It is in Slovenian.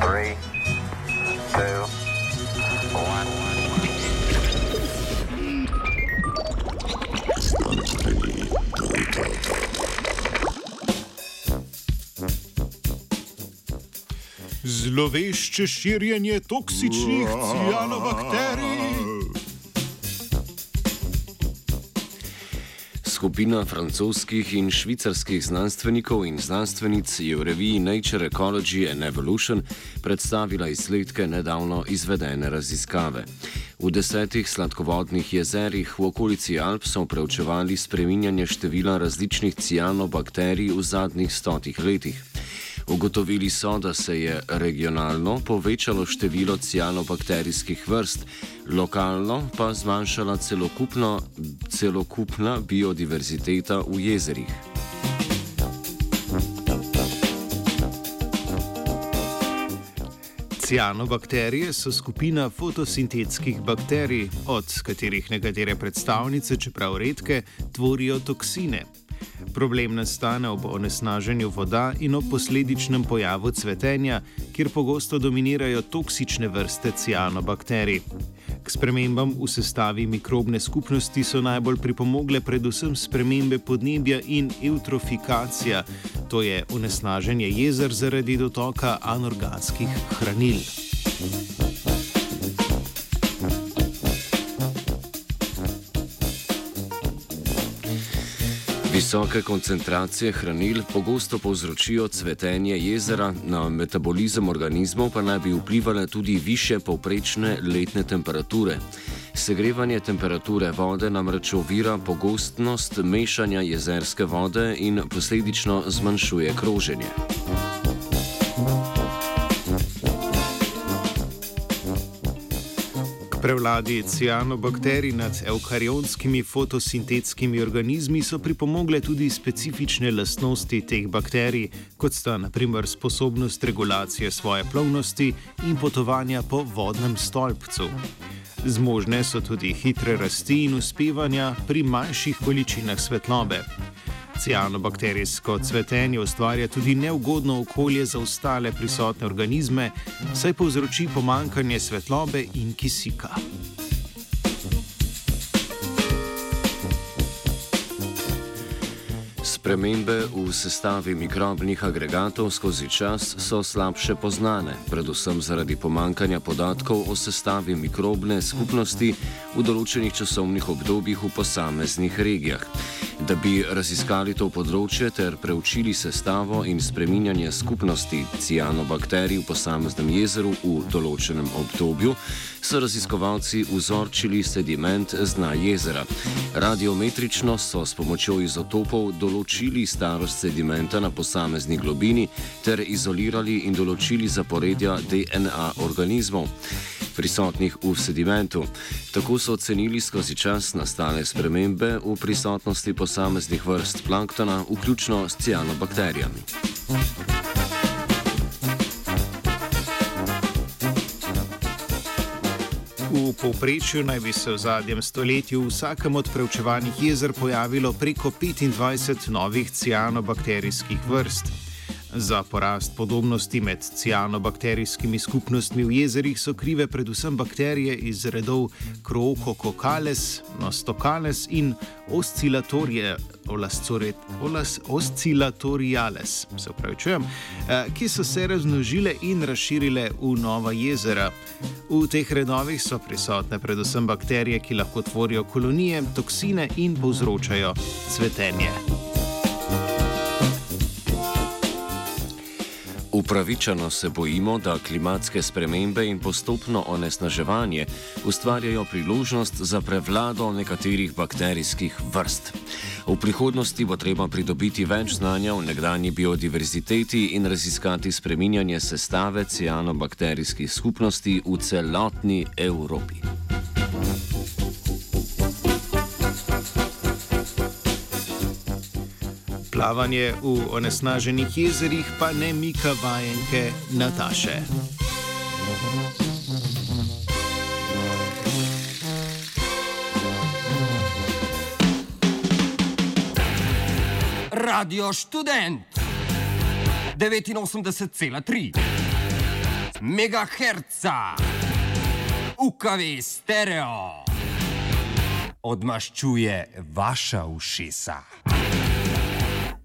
Three, two, one. Zlovešče širjenje toksičnih cianobakterij. Skupina francoskih in švicarskih znanstvenikov in znanstvenic je v reviji Nature Ecology and Evolution predstavila izsledke nedavno izvedene raziskave. V desetih sladkovodnih jezerih v okolici Alp so preučevali spreminjanje števila različnih cianobakterij v zadnjih stotih letih. Ugotovili so, da se je regionalno povečalo število cianobakterijskih vrst, lokalno pa zmanjšala celokupna biodiverziteta v jezerih. Cianobakterije so skupina fotosintetskih bakterij, od katerih nekatere predstavnice, čeprav redke, tvorijo toksine. Problem nastane ob onesnaženju voda in ob posledičnem pojavu cvetenja, kjer pogosto dominirajo toksične vrste cianobakterij. K spremembam v sestavi mikrobne skupnosti so najbolj pripomogle predvsem spremembe podnebja in eutrofikacija, to je onesnaženje jezer zaradi dotoka anorganskih hranil. Visoke koncentracije hranil pogosto povzročijo cvetenje jezera, na metabolizem organizmov pa naj bi vplivale tudi više povprečne letne temperature. Segrevanje temperature vode namreč ovira pogostnost mešanja jezerske vode in posledično zmanjšuje kroženje. Prevladi cianobakterij nad eukarionskimi fotosintetskimi organizmi so pripomogle tudi specifične lastnosti teh bakterij, kot sta naprimer sposobnost regulacije svoje plovnosti in potovanja po vodnem stolpcu. Zmožne so tudi hitre rasti in uspevanja pri manjših količinah svetlobe. Cianobakterijsko cvetenje ustvarja tudi neugodno okolje za ostale prisotne organizme, saj povzroči pomankanje svetlobe in kisika. Spremembe v sestavi mikrobnih agregatov skozi čas so slabše poznane, predvsem zaradi pomankanja podatkov o sestavi mikrobne skupnosti v določenih časovnih obdobjih v posameznih regijah. Da bi raziskali to področje ter preučili sestavo in spreminjanje skupnosti cianobakterij v posameznem jezeru v določenem obdobju, so raziskovalci vzorčili sediment z dna jezera. Radiometrično so s pomočjo izotopov določili starost sedimenta na posamezni globini ter izolirali in določili zaporedja DNA organizmov prisotnih v sedimentu. Tako so ocenili skozi čas nastale spremembe v prisotnosti posameznih vrst planktona, vključno s cianobakterijami. V povprečju naj bi se v zadnjem stoletju v vsakem od preučevanih jezer pojavilo preko 25 novih cianobakterijskih vrst. Za porast podobnosti med cianobakterijskimi skupnostmi v jezerih so krive predvsem bakterije iz redov Croococales, Nostocales in Oscillatoriales, se upravičujem, eh, ki so se razmnožile in razširile v nova jezera. V teh redovih so prisotne predvsem bakterije, ki lahko tvorijo kolonije, toksine in povzročajo cvetenje. Upravičeno se bojimo, da klimatske spremembe in postopno onesnaževanje ustvarjajo priložnost za prevlado nekaterih bakterijskih vrst. V prihodnosti bo treba pridobiti več znanja o nekdanji biodiverziteti in raziskati spreminjanje sestave cianobakterijskih skupnosti v celotni Evropi. Plavanje v onesnaženih jezerih pa ne mika vajenke Nataše. Radio študent 89,3. megaherca, UKV stereo, odmaščuje vaša ušesa.